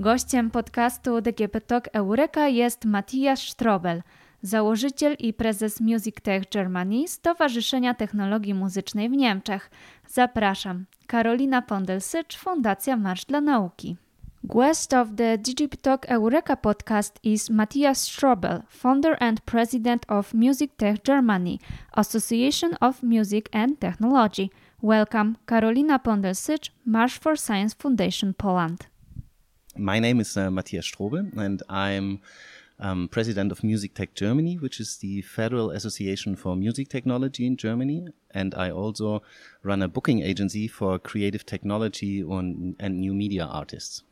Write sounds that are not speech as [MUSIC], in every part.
Gościem podcastu DGP Talk Eureka jest Matthias Strobel, założyciel i prezes Music Tech Germany Stowarzyszenia Technologii Muzycznej w Niemczech. Zapraszam. Karolina Pondelsycz, Fundacja Marsz dla Nauki. Guest of the DGP Talk Eureka podcast is Matthias Strobel, founder and president of Music Tech Germany, Association of Music and Technology. Welcome, Karolina Pondelsycz, Marsh for Science Foundation Poland. My name is uh, Matthias Strobel, and I'm um, president of Music Tech Germany, which is the Federal Association for Music Technology in Germany. And I also run a booking agency for creative technology on, and new media artists.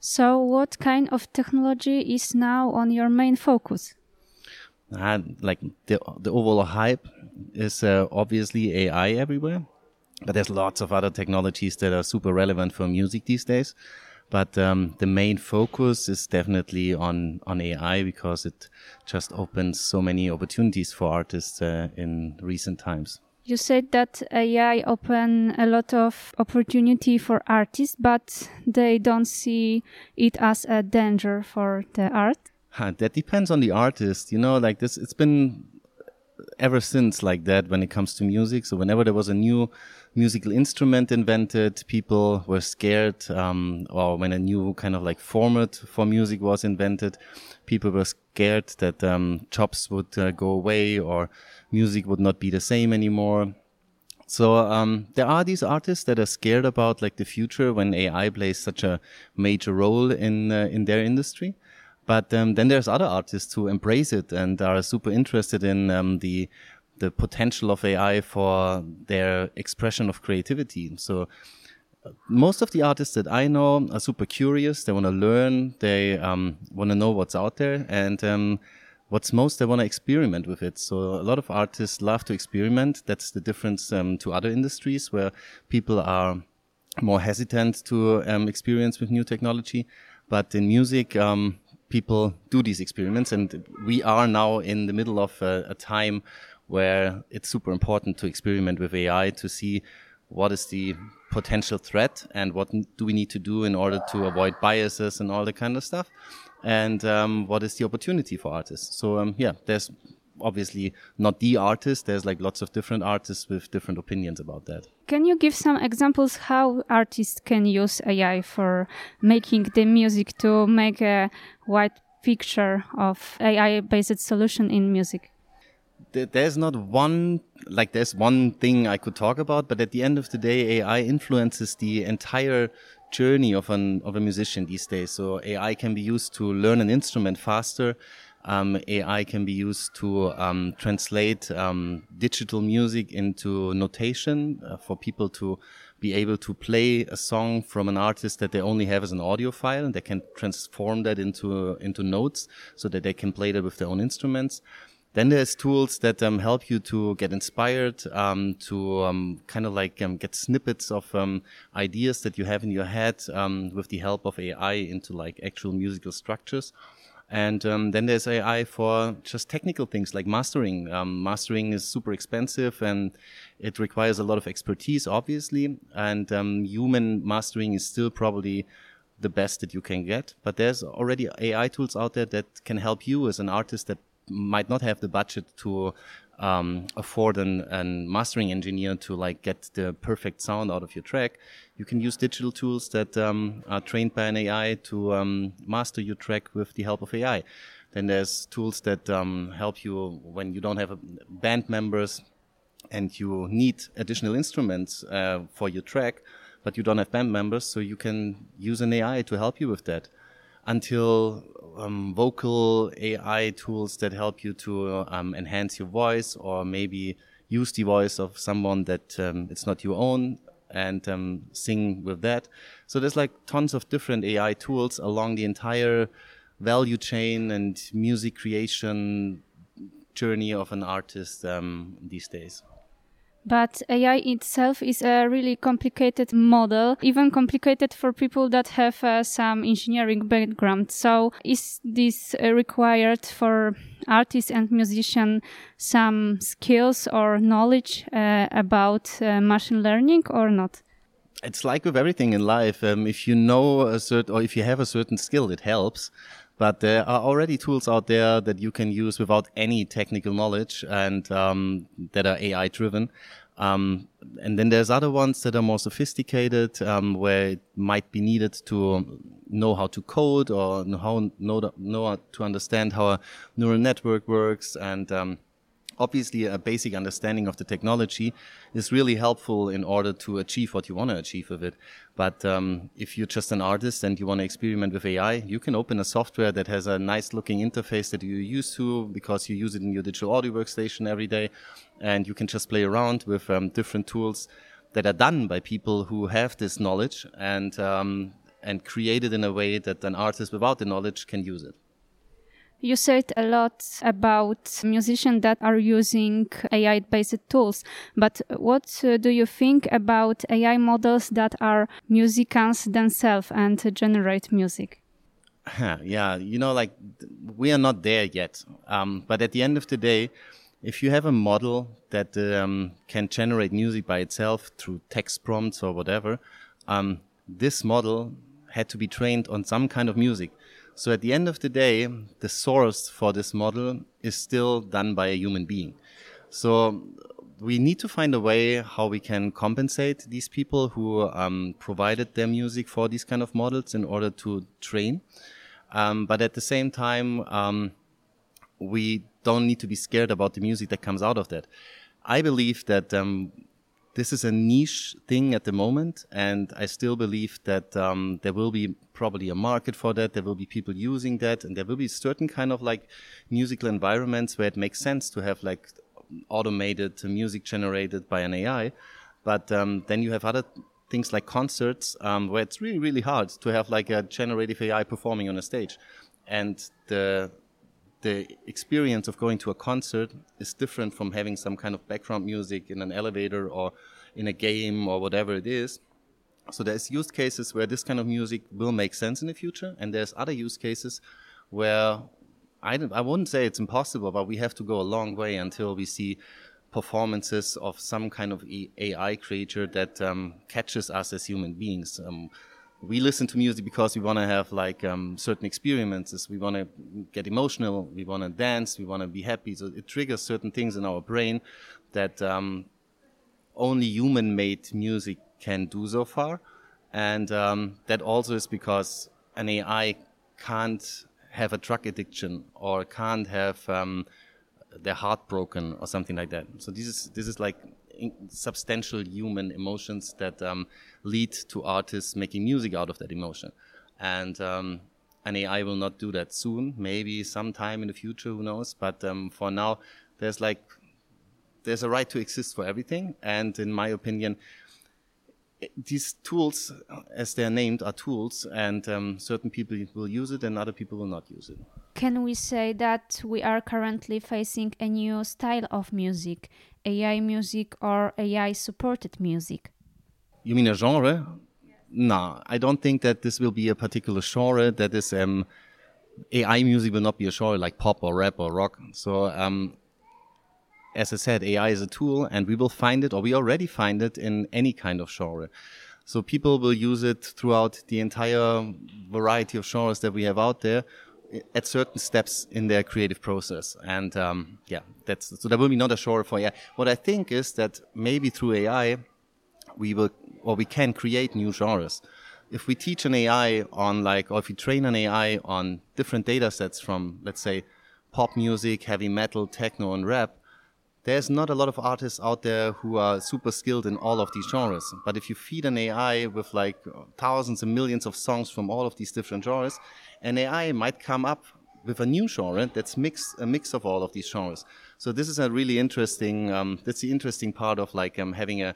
So, what kind of technology is now on your main focus? Uh, like the, the overall hype is uh, obviously AI everywhere, but there's lots of other technologies that are super relevant for music these days. But um, the main focus is definitely on on AI because it just opens so many opportunities for artists uh, in recent times. You said that AI open a lot of opportunity for artists, but they don't see it as a danger for the art. that depends on the artist. You know, like this, it's been ever since like that when it comes to music. So whenever there was a new musical instrument invented, people were scared, um, or when a new kind of like format for music was invented, people were scared that um, chops would uh, go away or music would not be the same anymore. So um, there are these artists that are scared about like the future when AI plays such a major role in uh, in their industry. But um, then there's other artists who embrace it and are super interested in um, the the potential of AI for their expression of creativity. So uh, most of the artists that I know are super curious. They want to learn. They um, want to know what's out there, and um, what's most they want to experiment with it. So a lot of artists love to experiment. That's the difference um, to other industries where people are more hesitant to um, experience with new technology. But in music, um, people do these experiments, and we are now in the middle of a, a time where it's super important to experiment with AI to see what is the potential threat and what do we need to do in order to avoid biases and all that kind of stuff. And um, what is the opportunity for artists? So um, yeah there's obviously not the artist there's like lots of different artists with different opinions about that can you give some examples how artists can use ai for making the music to make a wide picture of ai based solution in music there's not one like there's one thing I could talk about, but at the end of the day, AI influences the entire journey of an of a musician these days. So AI can be used to learn an instrument faster. Um, AI can be used to um, translate um, digital music into notation uh, for people to be able to play a song from an artist that they only have as an audio file, and they can transform that into into notes so that they can play that with their own instruments. Then there's tools that um, help you to get inspired, um, to um, kind of like um, get snippets of um, ideas that you have in your head um, with the help of AI into like actual musical structures. And um, then there's AI for just technical things like mastering. Um, mastering is super expensive and it requires a lot of expertise, obviously. And um, human mastering is still probably the best that you can get. But there's already AI tools out there that can help you as an artist that might not have the budget to um, afford an, an, mastering engineer to like get the perfect sound out of your track, you can use digital tools that um, are trained by an AI to um, master your track with the help of AI. Then there's tools that um, help you when you don't have a band members and you need additional instruments uh, for your track, but you don't have band members, so you can use an AI to help you with that until um, vocal AI tools that help you to um, enhance your voice or maybe use the voice of someone that um, it's not your own and um, sing with that. So there's like tons of different AI tools along the entire value chain and music creation journey of an artist um, these days. But AI itself is a really complicated model, even complicated for people that have uh, some engineering background. So is this uh, required for artists and musicians some skills or knowledge uh, about uh, machine learning or not? it's like with everything in life. Um, if you know a certain, or if you have a certain skill, it helps. But there are already tools out there that you can use without any technical knowledge and um, that are AI driven. Um, and then there's other ones that are more sophisticated, um, where it might be needed to know how to code or know how know, know to understand how a neural network works and um, obviously a basic understanding of the technology is really helpful in order to achieve what you want to achieve with it. But um, if you're just an artist and you want to experiment with AI, you can open a software that has a nice looking interface that you're used to because you use it in your digital audio workstation every day. And you can just play around with um, different tools that are done by people who have this knowledge and, um, and created in a way that an artist without the knowledge can use it. You said a lot about musicians that are using AI based tools, but what uh, do you think about AI models that are musicians themselves and generate music? [LAUGHS] yeah, you know, like we are not there yet. Um, but at the end of the day, if you have a model that um, can generate music by itself through text prompts or whatever, um, this model had to be trained on some kind of music. So at the end of the day, the source for this model is still done by a human being. So we need to find a way how we can compensate these people who um, provided their music for these kind of models in order to train. Um, but at the same time, um, we don't need to be scared about the music that comes out of that. I believe that um, this is a niche thing at the moment, and I still believe that um, there will be probably a market for that. There will be people using that, and there will be certain kind of like musical environments where it makes sense to have like automated music generated by an AI. But um, then you have other things like concerts um, where it's really really hard to have like a generative AI performing on a stage, and the the experience of going to a concert is different from having some kind of background music in an elevator or in a game or whatever it is. So there's use cases where this kind of music will make sense in the future, and there's other use cases where I, I wouldn't say it's impossible, but we have to go a long way until we see performances of some kind of AI creature that um, catches us as human beings. Um, we listen to music because we want to have like um, certain experiences. We want to get emotional. We want to dance. We want to be happy. So it triggers certain things in our brain that um, only human-made music can do so far, and um, that also is because an AI can't have a drug addiction or can't have um, their heart broken or something like that. So this is this is like substantial human emotions that um, lead to artists making music out of that emotion. And um, an AI will not do that soon, maybe sometime in the future, who knows. But um, for now, there's like there's a right to exist for everything. And in my opinion, these tools, as they're named, are tools, and um, certain people will use it and other people will not use it. Can we say that we are currently facing a new style of music, AI music or AI supported music? You mean a genre? No, I don't think that this will be a particular genre. That is, um, AI music will not be a genre like pop or rap or rock. So, um, as I said, AI is a tool, and we will find it, or we already find it in any kind of genre. So people will use it throughout the entire variety of genres that we have out there at certain steps in their creative process. And um, yeah, that's so there will be not a short for AI. What I think is that maybe through AI, we will or we can create new genres. If we teach an AI on like, or if we train an AI on different data sets from, let's say, pop music, heavy metal, techno, and rap, there's not a lot of artists out there who are super skilled in all of these genres. But if you feed an AI with like thousands and millions of songs from all of these different genres, an AI might come up with a new genre that's a mix of all of these genres. So this is a really interesting. Um, that's the interesting part of like um, having a,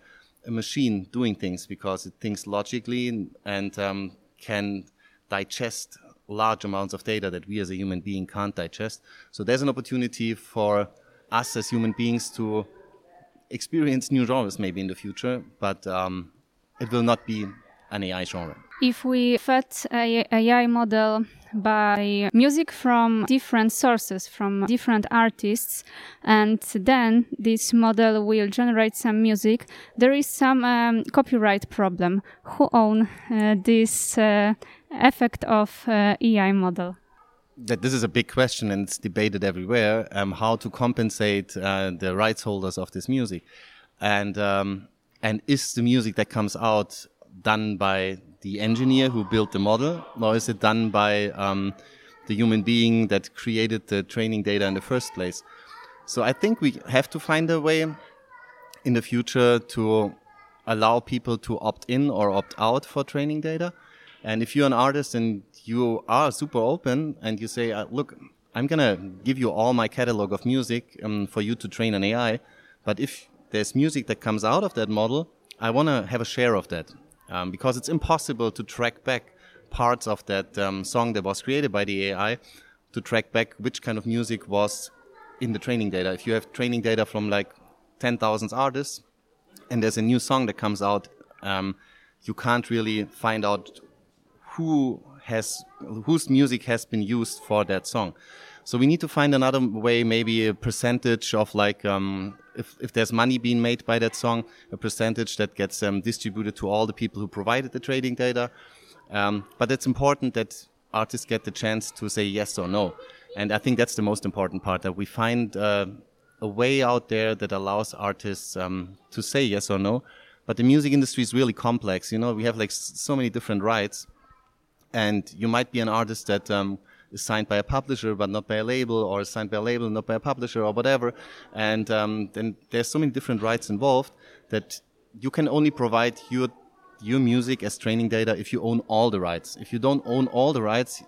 a, machine doing things because it thinks logically and, um, can digest large amounts of data that we as a human being can't digest. So there's an opportunity for us as human beings to experience new genres maybe in the future, but um, it will not be an AI genre. If we fed a AI model by music from different sources, from different artists, and then this model will generate some music, there is some um, copyright problem. Who own uh, this uh, effect of uh, AI model? that this is a big question and it's debated everywhere um, how to compensate uh, the rights holders of this music and um, and is the music that comes out done by the engineer who built the model or is it done by um, the human being that created the training data in the first place so i think we have to find a way in the future to allow people to opt in or opt out for training data and if you're an artist and you are super open and you say, uh, look, I'm going to give you all my catalog of music um, for you to train an AI. But if there's music that comes out of that model, I want to have a share of that um, because it's impossible to track back parts of that um, song that was created by the AI to track back which kind of music was in the training data. If you have training data from like 10,000 artists and there's a new song that comes out, um, you can't really find out who has whose music has been used for that song. So we need to find another way, maybe a percentage of like um, if if there's money being made by that song, a percentage that gets um, distributed to all the people who provided the training data. Um, but it's important that artists get the chance to say yes or no, and I think that's the most important part that we find uh, a way out there that allows artists um, to say yes or no. But the music industry is really complex. You know, we have like so many different rights and you might be an artist that um, is signed by a publisher but not by a label, or signed by a label not by a publisher, or whatever. And um, then there's so many different rights involved that you can only provide your your music as training data if you own all the rights. If you don't own all the rights,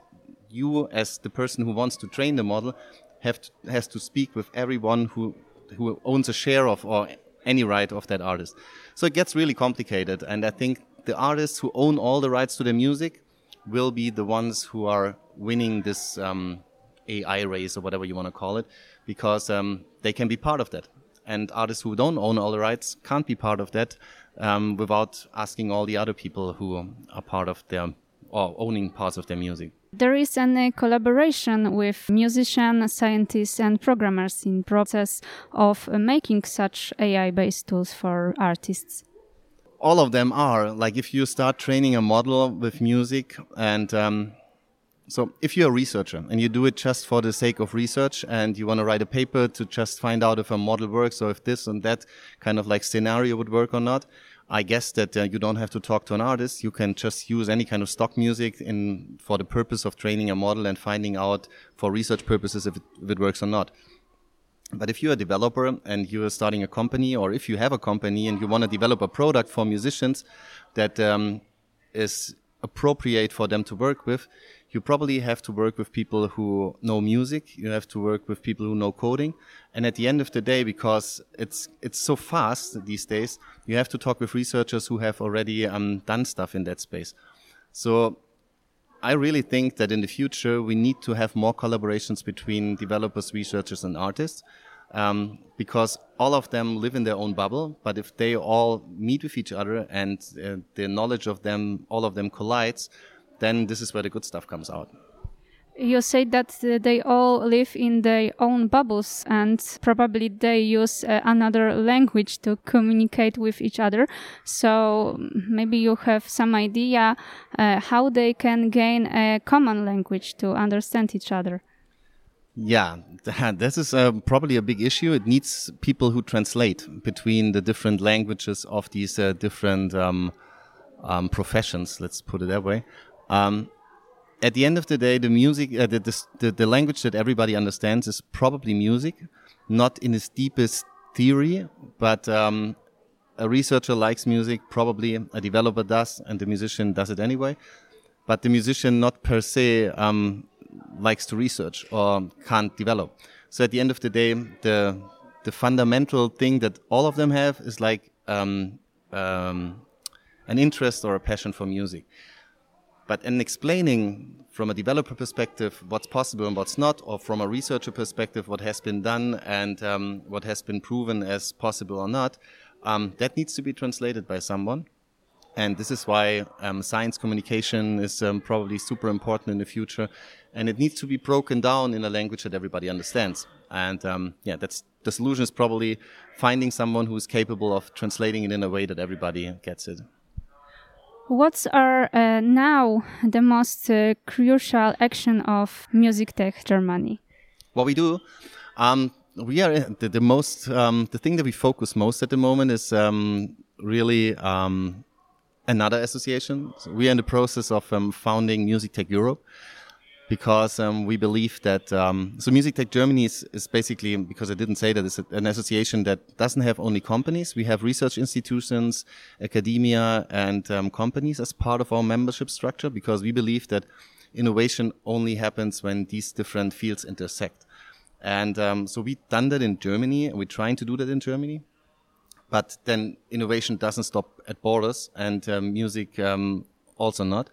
you as the person who wants to train the model have to, has to speak with everyone who who owns a share of or any right of that artist. So it gets really complicated, and I think the artists who own all the rights to the music will be the ones who are winning this um, AI race or whatever you want to call it, because um, they can be part of that. And artists who don't own all the rights can't be part of that um, without asking all the other people who are part of their or owning parts of their music. There is a collaboration with musicians, scientists, and programmers in process of uh, making such AI-based tools for artists all of them are like if you start training a model with music and um, so if you're a researcher and you do it just for the sake of research and you want to write a paper to just find out if a model works or if this and that kind of like scenario would work or not i guess that uh, you don't have to talk to an artist. You can just use any kind of stock music in for the purpose of training a model and finding out for research purposes if it, if it works or not. But if you're a developer and you're starting a company, or if you have a company and you want to develop a product for musicians that um, is appropriate for them to work with, you probably have to work with people who know music. You have to work with people who know coding. And at the end of the day, because it's it's so fast these days, you have to talk with researchers who have already um, done stuff in that space. So I really think that in the future we need to have more collaborations between developers, researchers, and artists. Um, because all of them live in their own bubble. But if they all meet with each other and uh, the knowledge of them, all of them collides, then this is where the good stuff comes out you say that they all live in their own bubbles and probably they use uh, another language to communicate with each other. So maybe you have some idea uh, how they can gain a common language to understand each other. Yeah, [LAUGHS] this is uh, probably a big issue. It needs people who translate between the different languages of these uh, different um, um, professions. Let's put it that way. Um, at the end of the day, the music, uh, the, the, the language that everybody understands is probably music, not in its deepest theory, but um, a researcher likes music, probably a developer does, and the musician does it anyway. But the musician, not per se, um, likes to research or can't develop. So at the end of the day, the the fundamental thing that all of them have is like um, um, an interest or a passion for music. But in explaining from a developer perspective what's possible and what's not, or from a researcher perspective what has been done and um, what has been proven as possible or not, um, that needs to be translated by someone. And this is why um, science communication is um, probably super important in the future. And it needs to be broken down in a language that everybody understands. And um, yeah, that's the solution is probably finding someone who is capable of translating it in a way that everybody gets it. What are uh, now the most uh, crucial action of Music Tech Germany? What we do, um, we are the, the most um, the thing that we focus most at the moment is um, really um, another association. So we are in the process of um, founding Music Tech Europe because um, we believe that um, so Music Tech Germany is, is, basically because I didn't say that it's an association that doesn't have only companies. We have research institutions, academia, and um, companies as part of our membership structure because we believe that innovation only happens when these different fields intersect. And um, so we've done that in Germany, and we're trying to do that in Germany. But then innovation doesn't stop at borders, and um, music um, also not.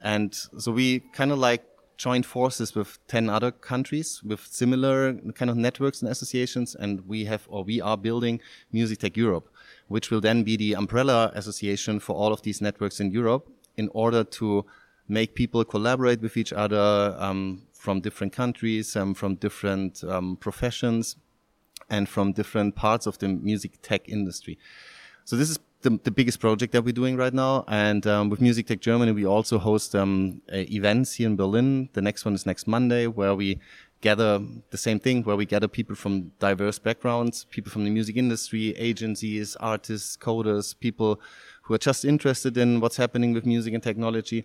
And so we kind of like joined forces with 10 other countries with similar kind of networks and associations. And we have, or we are building Music Tech Europe, which will then be the umbrella association for all of these networks in Europe in order to make people collaborate with each other um, from different countries, um, from different um, professions, and from different parts of the music tech industry. So this is the, the biggest project that we're doing right now. And um, with Music Tech Germany, we also host um, events here in Berlin. The next one is next Monday, where we gather the same thing, where we gather people from diverse backgrounds, people from the music industry, agencies, artists, coders, people who are just interested in what's happening with music and technology.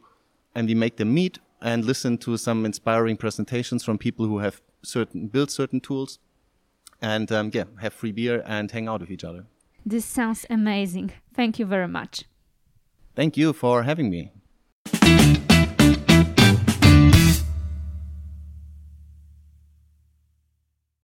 And we make them meet and listen to some inspiring presentations from people who have certain built certain tools and um, yeah, have free beer and hang out with each other. This sounds amazing. Thank you very much. Thank you for having me.